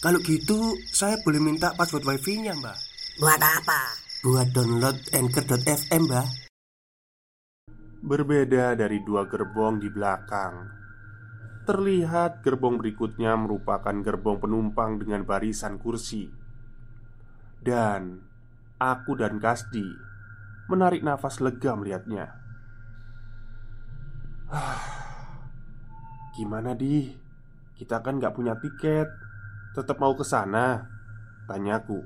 Kalau gitu, saya boleh minta password wifi-nya, Mbak. Buat apa? Buat download Anchor.fm, Mbak. Berbeda dari dua gerbong di belakang, terlihat gerbong berikutnya merupakan gerbong penumpang dengan barisan kursi. Dan aku dan Kasdi menarik nafas lega melihatnya. Gimana di? Kita kan gak punya tiket. Tetap mau ke sana? Tanyaku.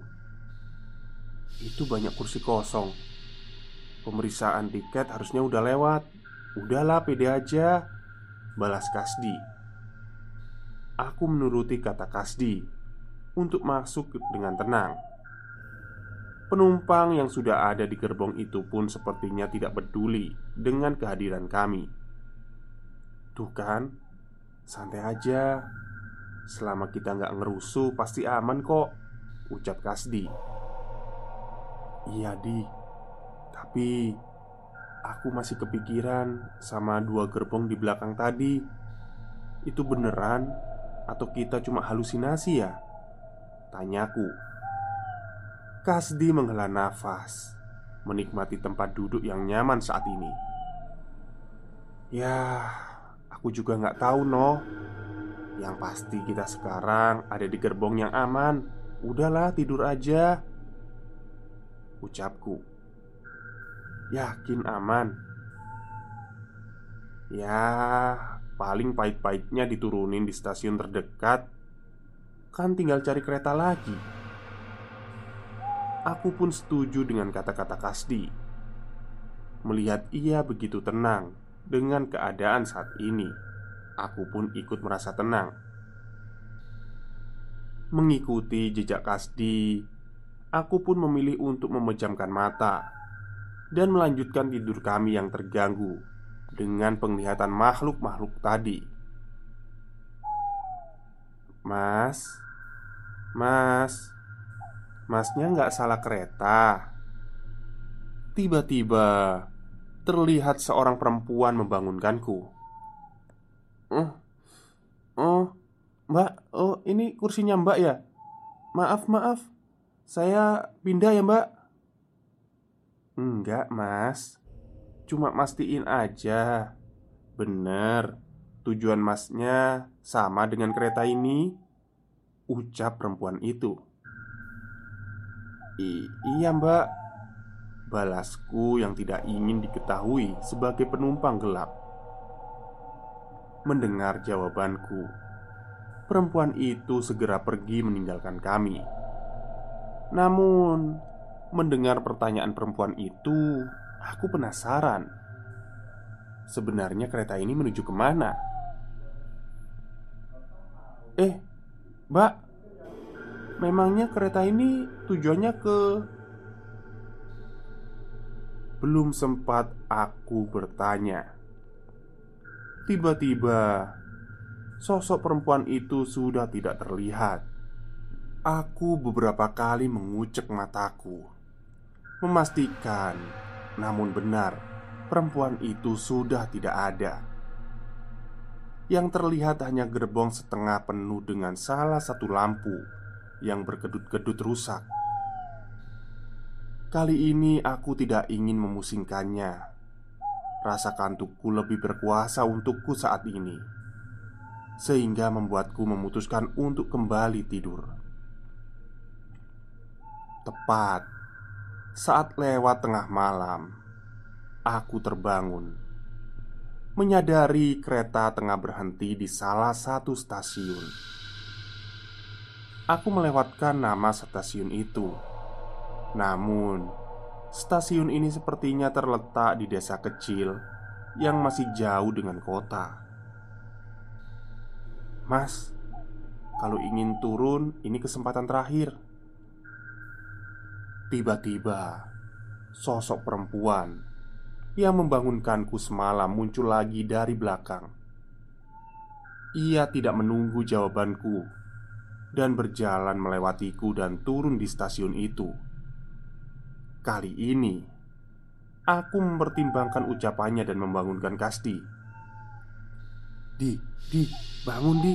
Itu banyak kursi kosong. Pemeriksaan tiket harusnya udah lewat. Udahlah, pede aja. Balas Kasdi. Aku menuruti kata Kasdi untuk masuk dengan tenang. Penumpang yang sudah ada di gerbong itu pun sepertinya tidak peduli dengan kehadiran kami. Tuh kan, santai aja. Selama kita nggak ngerusuh, pasti aman kok. Ucap Kasdi. Iya, Di. Tapi aku masih kepikiran sama dua gerbong di belakang tadi. Itu beneran atau kita cuma halusinasi ya? Tanyaku. Kasdi menghela nafas, menikmati tempat duduk yang nyaman saat ini. Ya, aku juga nggak tahu, noh. Yang pasti kita sekarang ada di gerbong yang aman. Udahlah, tidur aja. Ucapku. Yakin aman? Ya, paling pahit-pahitnya diturunin di stasiun terdekat. Kan tinggal cari kereta lagi. Aku pun setuju dengan kata-kata Kasdi. Melihat ia begitu tenang dengan keadaan saat ini, aku pun ikut merasa tenang. Mengikuti jejak Kasdi, aku pun memilih untuk memejamkan mata dan melanjutkan tidur kami yang terganggu dengan penglihatan makhluk-makhluk tadi. Mas, mas, masnya nggak salah kereta. Tiba-tiba terlihat seorang perempuan membangunkanku. Oh, oh, mbak, oh ini kursinya mbak ya? Maaf, maaf, saya pindah ya mbak. Enggak, mas. Cuma mastiin aja. Bener. Tujuan masnya sama dengan kereta ini. Ucap perempuan itu. I Iya mbak. Balasku yang tidak ingin diketahui sebagai penumpang gelap Mendengar jawabanku. Perempuan itu segera pergi meninggalkan kami. Namun Mendengar pertanyaan perempuan itu Aku penasaran. Sebenarnya kereta ini menuju ke mana? Eh, mbak Memangnya kereta ini tujuannya ke... Belum sempat aku bertanya Tiba-tiba Sosok perempuan itu sudah tidak terlihat Aku beberapa kali mengucek mataku Memastikan namun benar, perempuan itu sudah tidak ada. Yang terlihat hanya gerbong setengah penuh dengan salah satu lampu yang berkedut-kedut rusak. Kali ini aku tidak ingin memusingkannya. Rasa kantukku lebih berkuasa untukku saat ini, sehingga membuatku memutuskan untuk kembali tidur. Tepat saat lewat tengah malam, aku terbangun, menyadari kereta tengah berhenti di salah satu stasiun. Aku melewatkan nama stasiun itu, namun stasiun ini sepertinya terletak di desa kecil yang masih jauh dengan kota. Mas, Kalau ingin turun, ini kesempatan terakhir. Tiba-tiba, sosok perempuan yang membangunkanku semalam muncul lagi dari belakang. Ia tidak menunggu jawabanku dan berjalan melewatiku dan turun di stasiun itu. Kali ini, aku mempertimbangkan ucapannya dan membangunkan Kasti. "Di, di, bangun, Di.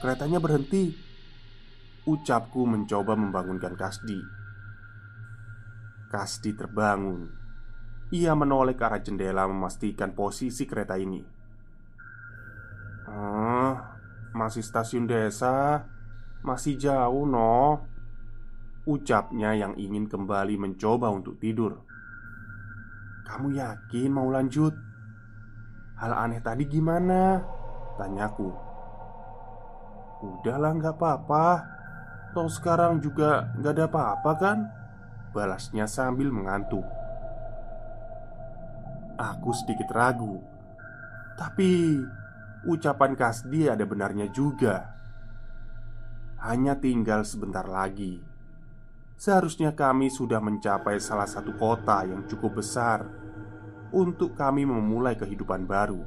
Keretanya berhenti." Ucapku mencoba membangunkan Kasdi. Kasdi terbangun. Ia menoleh ke arah jendela memastikan posisi kereta ini. "Ah, masih stasiun desa. Masih jauh, no." Ucapnya yang ingin kembali mencoba untuk tidur. "Kamu yakin mau lanjut? Hal aneh tadi gimana?" tanyaku. "Udahlah, nggak apa-apa. Toh sekarang juga nggak ada apa-apa kan?" Balasnya sambil mengantuk Aku sedikit ragu Tapi Ucapan Kasdi ada benarnya juga Hanya tinggal sebentar lagi Seharusnya kami sudah mencapai salah satu kota yang cukup besar Untuk kami memulai kehidupan baru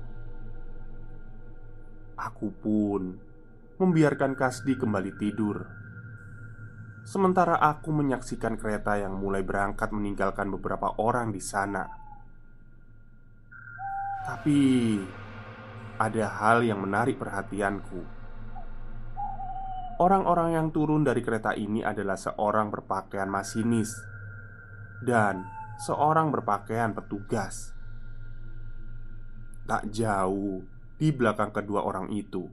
Aku pun Membiarkan Kasdi kembali tidur Sementara aku menyaksikan kereta yang mulai berangkat meninggalkan beberapa orang di sana. Tapi ada hal yang menarik perhatianku. Orang-orang yang turun dari kereta ini adalah seorang berpakaian masinis dan seorang berpakaian petugas. Tak jauh di belakang kedua orang itu,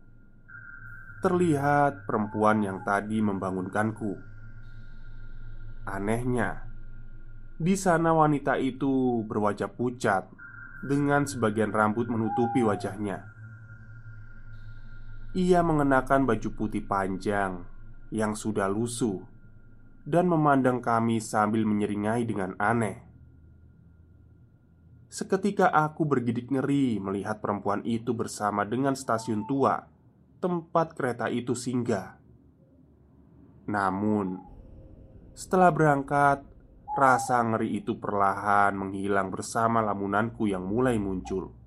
terlihat perempuan yang tadi membangunkanku. Anehnya, di sana wanita itu berwajah pucat dengan sebagian rambut menutupi wajahnya. Ia mengenakan baju putih panjang yang sudah lusuh dan memandang kami sambil menyeringai dengan aneh. Seketika aku bergidik ngeri melihat perempuan itu bersama dengan stasiun tua tempat kereta itu singgah. Namun, setelah berangkat, rasa ngeri itu perlahan menghilang bersama lamunanku yang mulai muncul.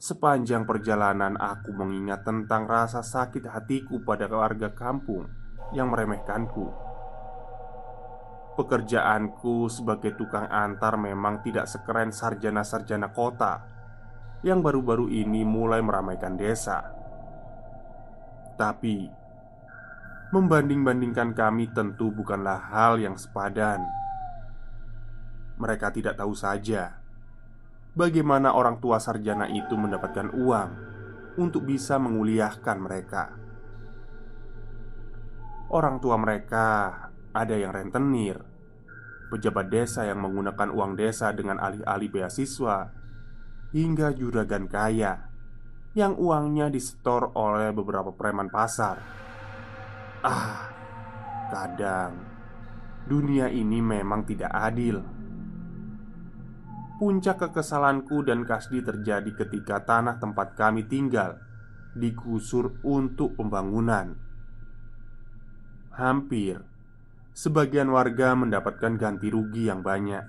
Sepanjang perjalanan, aku mengingat tentang rasa sakit hatiku pada warga kampung yang meremehkanku. Pekerjaanku sebagai tukang antar memang tidak sekeren sarjana-sarjana kota yang baru-baru ini mulai meramaikan desa. Tapi Membanding-bandingkan kami tentu bukanlah hal yang sepadan. Mereka tidak tahu saja bagaimana orang tua sarjana itu mendapatkan uang untuk bisa menguliahkan mereka. Orang tua mereka ada yang rentenir, pejabat desa yang menggunakan uang desa dengan alih-alih beasiswa, hingga juragan kaya yang uangnya disetor oleh beberapa preman pasar Ah, kadang dunia ini memang tidak adil. Puncak kekesalanku dan Kasdi terjadi ketika tanah tempat kami tinggal digusur untuk pembangunan. Hampir sebagian warga mendapatkan ganti rugi yang banyak,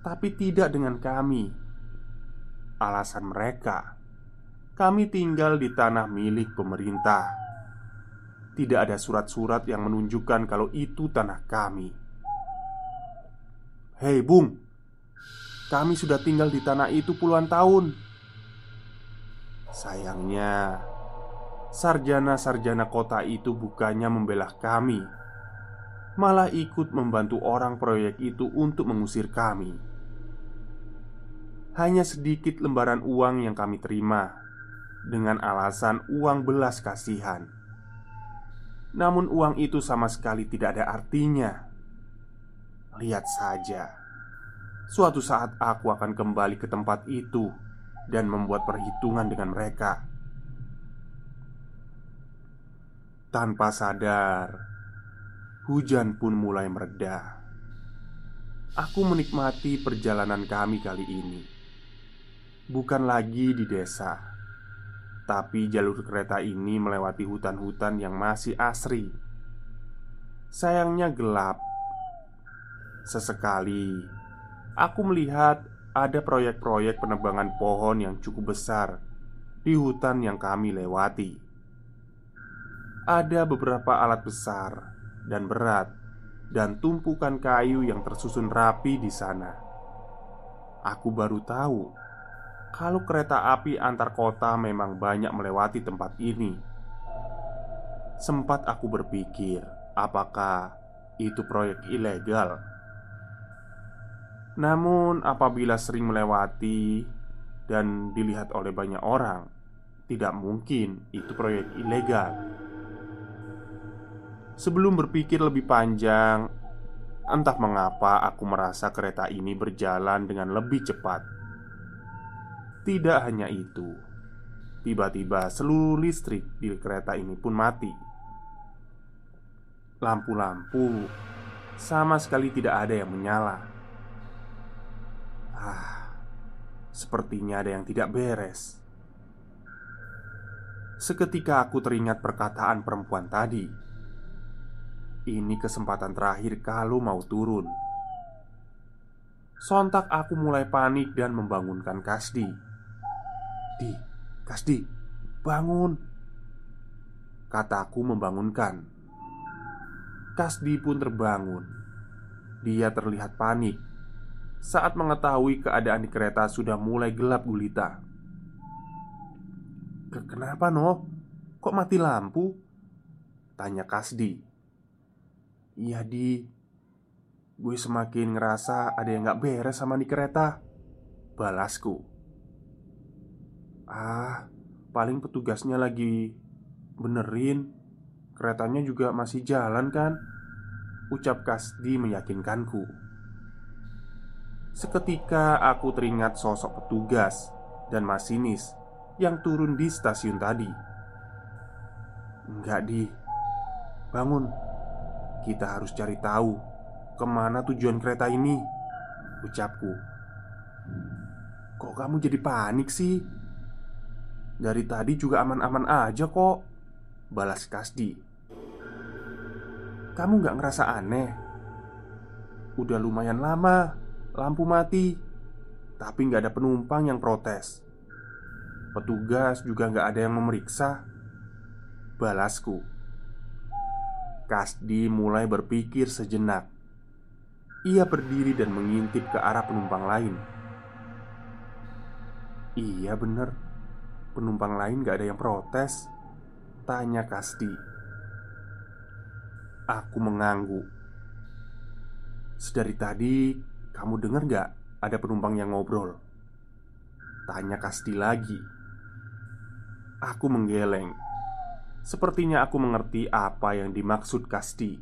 tapi tidak dengan kami. Alasan mereka, kami tinggal di tanah milik pemerintah tidak ada surat-surat yang menunjukkan kalau itu tanah kami. Hei, Bung, kami sudah tinggal di tanah itu puluhan tahun. Sayangnya, sarjana-sarjana kota itu bukannya membela kami, malah ikut membantu orang proyek itu untuk mengusir kami. Hanya sedikit lembaran uang yang kami terima dengan alasan uang belas kasihan. Namun uang itu sama sekali tidak ada artinya Lihat saja Suatu saat aku akan kembali ke tempat itu Dan membuat perhitungan dengan mereka Tanpa sadar Hujan pun mulai mereda Aku menikmati perjalanan kami kali ini Bukan lagi di desa Tapi jalur kereta ini melewati hutan-hutan yang masih asri. Sayangnya gelap. Sesekali aku melihat ada proyek-proyek penebangan pohon yang cukup besar di hutan yang kami lewati. Ada beberapa alat besar dan berat dan tumpukan kayu yang tersusun rapi di sana. Aku baru tahu kalau kereta api antar kota memang banyak melewati tempat ini. Sempat aku berpikir, apakah itu proyek ilegal? Namun, apabila sering melewati dan dilihat oleh banyak orang, tidak mungkin itu proyek ilegal. Sebelum berpikir lebih panjang, entah mengapa aku merasa kereta ini berjalan dengan lebih cepat. Tidak hanya itu, tiba-tiba seluruh listrik di kereta ini pun mati. Lampu-lampu sama sekali tidak ada yang menyala. Ah, sepertinya ada yang tidak beres. Seketika aku teringat perkataan perempuan tadi. Ini kesempatan terakhir kalau mau turun. Sontak aku mulai panik dan membangunkan Kasdi. "Di, Kasdi, bangun!" Kataku membangunkan. Kasdi pun terbangun. Dia terlihat panik saat mengetahui keadaan di kereta sudah mulai gelap gulita. "Kenapa, noh? Kok mati lampu?" tanya Kasdi. "Iya, Di. Gue semakin ngerasa ada yang gak beres sama di kereta." Balasku. "Ah, paling petugasnya lagi benerin. Keretanya juga masih jalan kan?" Ucap Kasdi meyakinkanku. Seketika aku teringat sosok petugas dan masinis yang turun di stasiun tadi. Enggak, di bangun. Kita harus cari tahu ke mana tujuan kereta ini. Ucapku. Kok kamu jadi panik sih? Dari tadi juga aman-aman aja kok. Balas Kasdi. Kamu gak ngerasa aneh? Udah lumayan lama lampu mati, tapi nggak ada penumpang yang protes. Petugas juga nggak ada yang memeriksa. Balasku. Kasdi mulai berpikir sejenak. Ia berdiri dan mengintip ke arah penumpang lain. Iya bener Penumpang lain gak ada yang protes Tanya Kasdi Aku mengangguk Sedari tadi kamu dengar gak ada penumpang yang ngobrol? Tanya Kasti lagi. Aku menggeleng. Sepertinya aku mengerti apa yang dimaksud Kasti.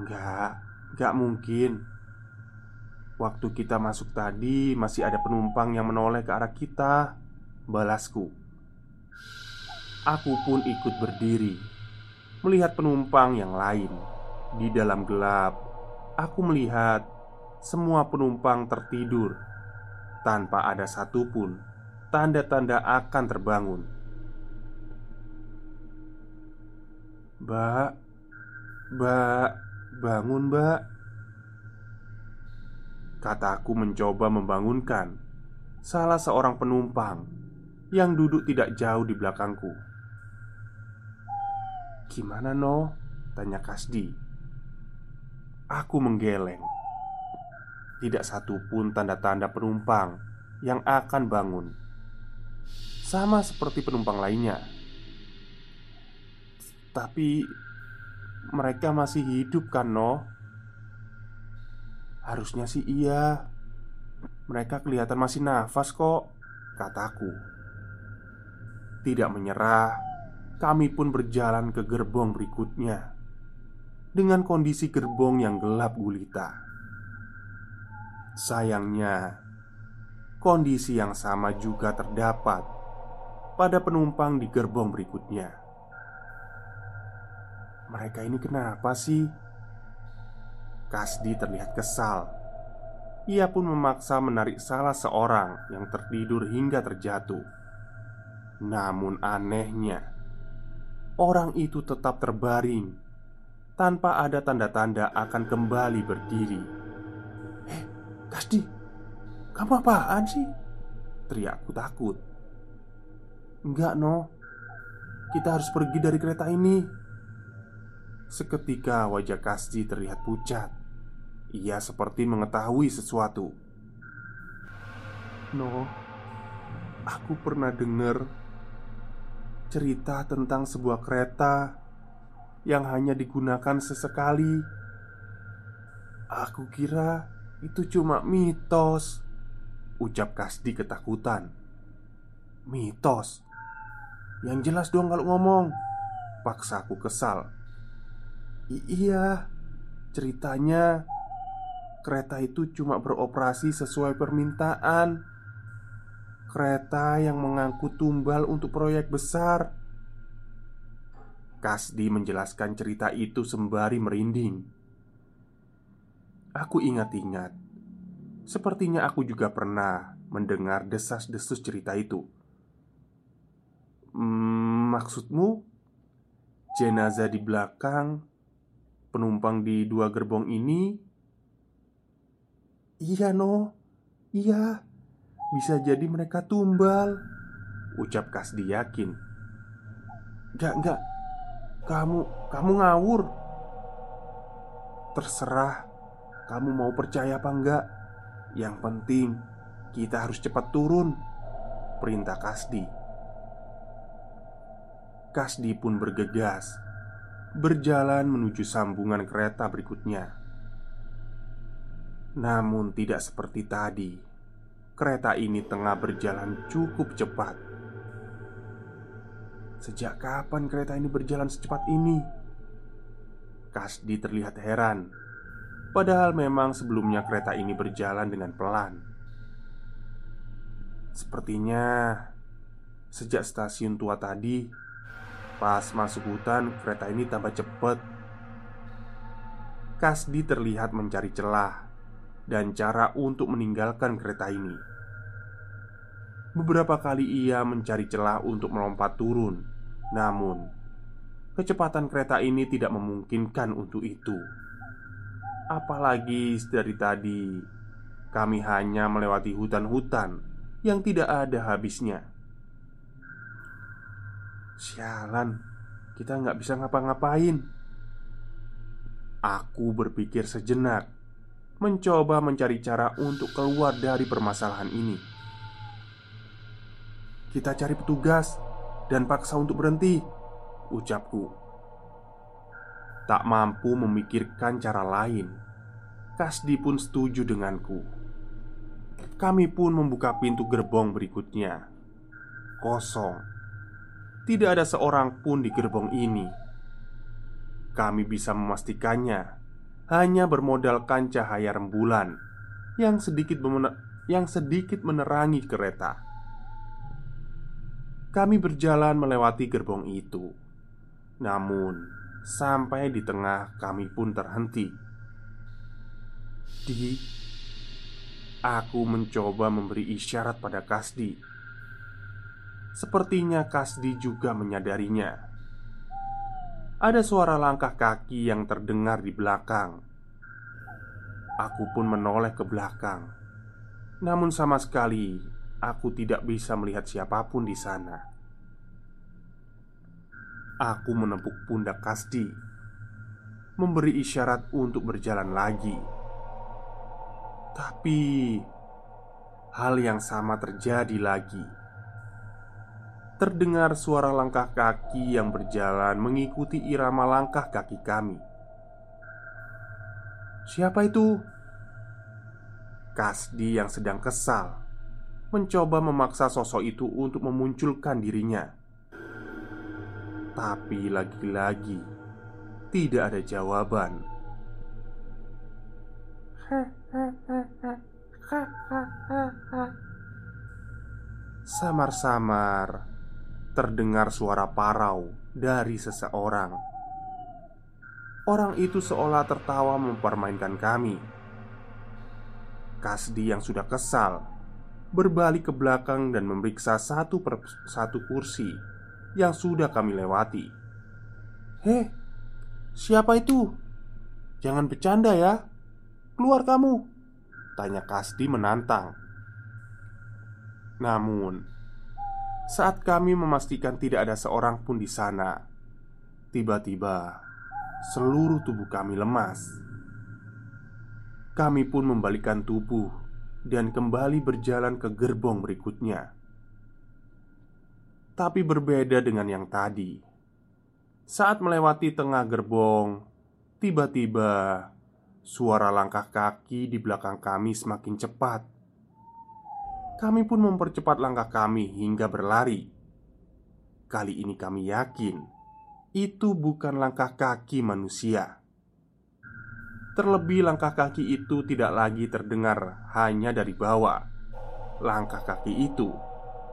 Enggak, enggak mungkin. Waktu kita masuk tadi masih ada penumpang yang menoleh ke arah kita Balasku. Aku pun ikut berdiri Melihat penumpang yang lain Di dalam gelap aku melihat semua penumpang tertidur tanpa ada satupun tanda-tanda akan terbangun. Mbak, mbak, bangun, mbak. Kataku mencoba membangunkan salah seorang penumpang yang duduk tidak jauh di belakangku. Gimana, no? Tanya Kasdi. Aku menggeleng. Tidak satu pun tanda-tanda penumpang yang akan bangun, sama seperti penumpang lainnya. Tapi mereka masih hidup, kan, No? Harusnya sih iya. Mereka kelihatan masih nafas kok, kataku. Tidak menyerah, kami pun berjalan ke gerbong berikutnya dengan kondisi gerbong yang gelap gulita. Sayangnya, kondisi yang sama juga terdapat pada penumpang di gerbong berikutnya. Mereka ini kenapa sih? Kasdi terlihat kesal. Ia pun memaksa menarik salah seorang yang tertidur hingga terjatuh. Namun anehnya, orang itu tetap terbaring tanpa ada tanda-tanda akan kembali berdiri. Eh, Kasdi, kamu apaan sih? Teriakku takut. Enggak, no. Kita harus pergi dari kereta ini. Seketika wajah Kasdi terlihat pucat. Ia seperti mengetahui sesuatu. No, aku pernah dengar cerita tentang sebuah kereta yang hanya digunakan sesekali. Aku kira itu cuma mitos. Ucap Kasdi ketakutan. Mitos. Yang jelas dong kalau ngomong. Paksa aku kesal. I iya, ceritanya kereta itu cuma beroperasi sesuai permintaan kereta yang mengangkut tumbal untuk proyek besar. Kasdi menjelaskan cerita itu sembari merinding. Aku ingat-ingat, sepertinya aku juga pernah mendengar desas-desus cerita itu. Hmm, maksudmu jenazah di belakang, penumpang di dua gerbong ini? Iya, no, iya. Bisa jadi mereka tumbal Ucap Kasdi yakin Enggak, enggak Kamu, kamu ngawur. Terserah Kamu mau percaya apa enggak. Yang penting Kita harus cepat turun. Perintah Kasdi. Kasdi pun bergegas Berjalan menuju sambungan kereta berikutnya. Namun tidak seperti tadi kereta ini tengah berjalan cukup cepat. Sejak kapan kereta ini berjalan secepat ini? Kasdi terlihat heran, padahal memang sebelumnya kereta ini berjalan dengan pelan. Sepertinya sejak stasiun tua tadi, pas masuk hutan, kereta ini tambah cepat. Kasdi terlihat mencari celah dan cara untuk meninggalkan kereta ini. Beberapa kali ia mencari celah untuk melompat turun, namun kecepatan kereta ini tidak memungkinkan untuk itu. Apalagi dari tadi kami hanya melewati hutan-hutan yang tidak ada habisnya. Sialan, kita nggak bisa ngapa-ngapain. Aku berpikir sejenak, mencoba mencari cara untuk keluar dari permasalahan ini. Kita cari petugas dan paksa untuk berhenti Ucapku. Tak mampu memikirkan cara lain. Kasdi pun setuju denganku. Kami pun membuka pintu gerbong berikutnya. Kosong. Tidak ada seorang pun di gerbong ini. Kami bisa memastikannya. Hanya bermodalkan cahaya rembulan Yang sedikit, yang sedikit menerangi kereta kami berjalan melewati gerbong itu. Namun, sampai di tengah kami pun terhenti. Di Aku mencoba memberi isyarat pada Kasdi. Sepertinya Kasdi juga menyadarinya. Ada suara langkah kaki yang terdengar di belakang. Aku pun menoleh ke belakang. Namun sama sekali Aku tidak bisa melihat siapa pun di sana. Aku menepuk pundak Kasdi, memberi isyarat untuk berjalan lagi. Tapi hal yang sama terjadi lagi. Terdengar suara langkah kaki yang berjalan mengikuti irama langkah kaki kami. Siapa itu? Kasdi yang sedang kesal mencoba memaksa sosok itu untuk memunculkan dirinya. Tapi lagi-lagi tidak ada jawaban. Samar-samar terdengar suara parau dari seseorang. Orang itu seolah tertawa mempermainkan kami. Kasdi yang sudah kesal berbalik ke belakang dan memeriksa satu per satu kursi yang sudah kami lewati. "Heh, siapa itu? Jangan bercanda ya. Keluar kamu!" tanya Kasdi menantang. Namun, saat kami memastikan tidak ada seorang pun di sana, tiba-tiba seluruh tubuh kami lemas. Kami pun membalikkan tubuh dan kembali berjalan ke gerbong berikutnya. Tapi berbeda dengan yang tadi. Saat melewati tengah gerbong, tiba-tiba suara langkah kaki di belakang kami semakin cepat kami pun mempercepat langkah kami hingga berlari. Kali ini kami yakin itu bukan langkah kaki manusia. Terlebih, langkah kaki itu tidak lagi terdengar hanya dari bawah. Langkah kaki itu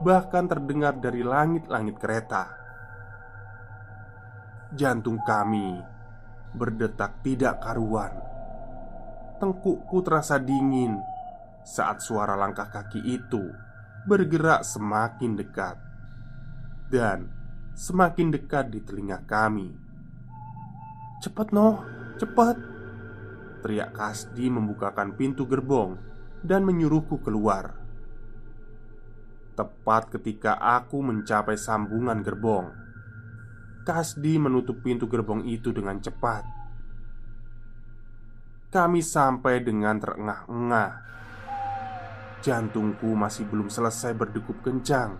bahkan terdengar dari langit-langit kereta. Jantung kami berdetak tidak karuan. Tengkukku terasa dingin saat suara langkah kaki itu bergerak semakin dekat dan semakin dekat di telinga kami. "Cepat, Noh, cepat!" Teriak Kasdi membukakan pintu gerbong dan menyuruhku keluar. Tepat ketika aku mencapai sambungan gerbong, Kasdi menutup pintu gerbong itu dengan cepat. Kami sampai dengan terengah-engah Jantungku masih belum selesai berdegup kencang.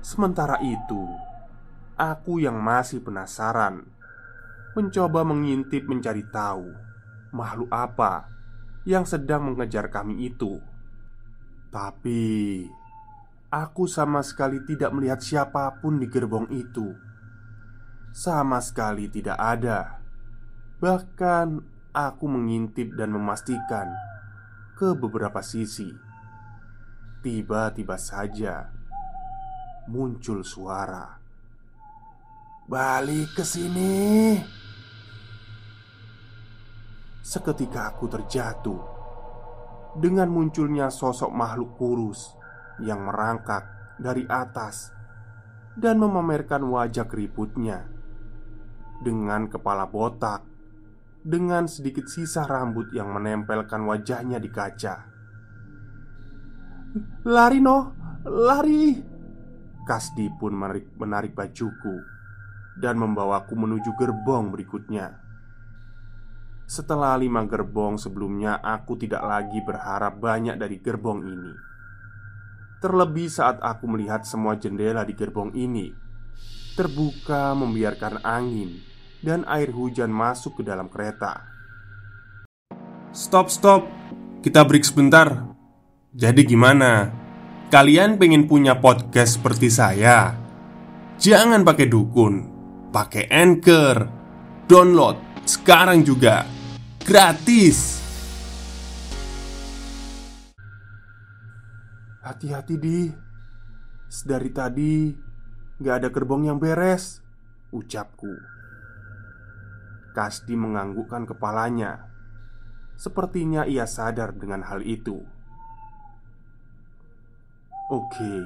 Sementara itu, aku yang masih penasaran mencoba mengintip mencari tahu makhluk apa yang sedang mengejar kami itu. Tapi aku sama sekali tidak melihat siapa pun di gerbong itu. Sama sekali tidak ada. Bahkan aku mengintip dan memastikan ke beberapa sisi. Tiba-tiba saja muncul suara, "Balik ke sini!" Seketika aku terjatuh dengan munculnya sosok makhluk kurus yang merangkak dari atas dan memamerkan wajah keriputnya dengan kepala botak dengan sedikit sisa rambut yang menempelkan wajahnya di kaca. "Lari, no, lari!" Kasdi pun menarik, menarik bajuku dan membawaku menuju gerbong berikutnya. Setelah lima gerbong sebelumnya, aku tidak lagi berharap banyak dari gerbong ini. Terlebih saat aku melihat semua jendela di gerbong ini terbuka, membiarkan angin dan air hujan masuk ke dalam kereta. Stop, stop, kita break sebentar. Jadi, gimana? Kalian pengen punya podcast seperti saya? Jangan pakai dukun, pakai anchor, download sekarang juga gratis. Hati-hati di Sedari tadi Gak ada gerbong yang beres Ucapku Kasdi menganggukkan kepalanya. Sepertinya ia sadar dengan hal itu. Oke,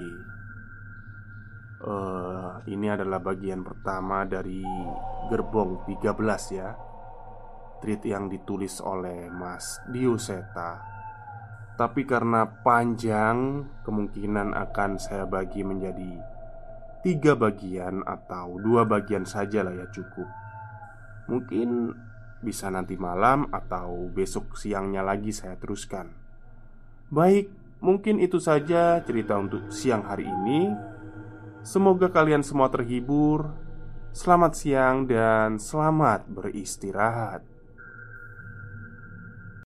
uh, ini adalah bagian pertama dari gerbong 13 ya. Tweet yang ditulis oleh Mas Dioseta. Tapi karena panjang, kemungkinan akan saya bagi menjadi tiga bagian atau dua bagian saja lah ya cukup. Mungkin bisa nanti malam atau besok siangnya lagi saya teruskan. Baik, mungkin itu saja cerita untuk siang hari ini. Semoga kalian semua terhibur. Selamat siang dan selamat beristirahat.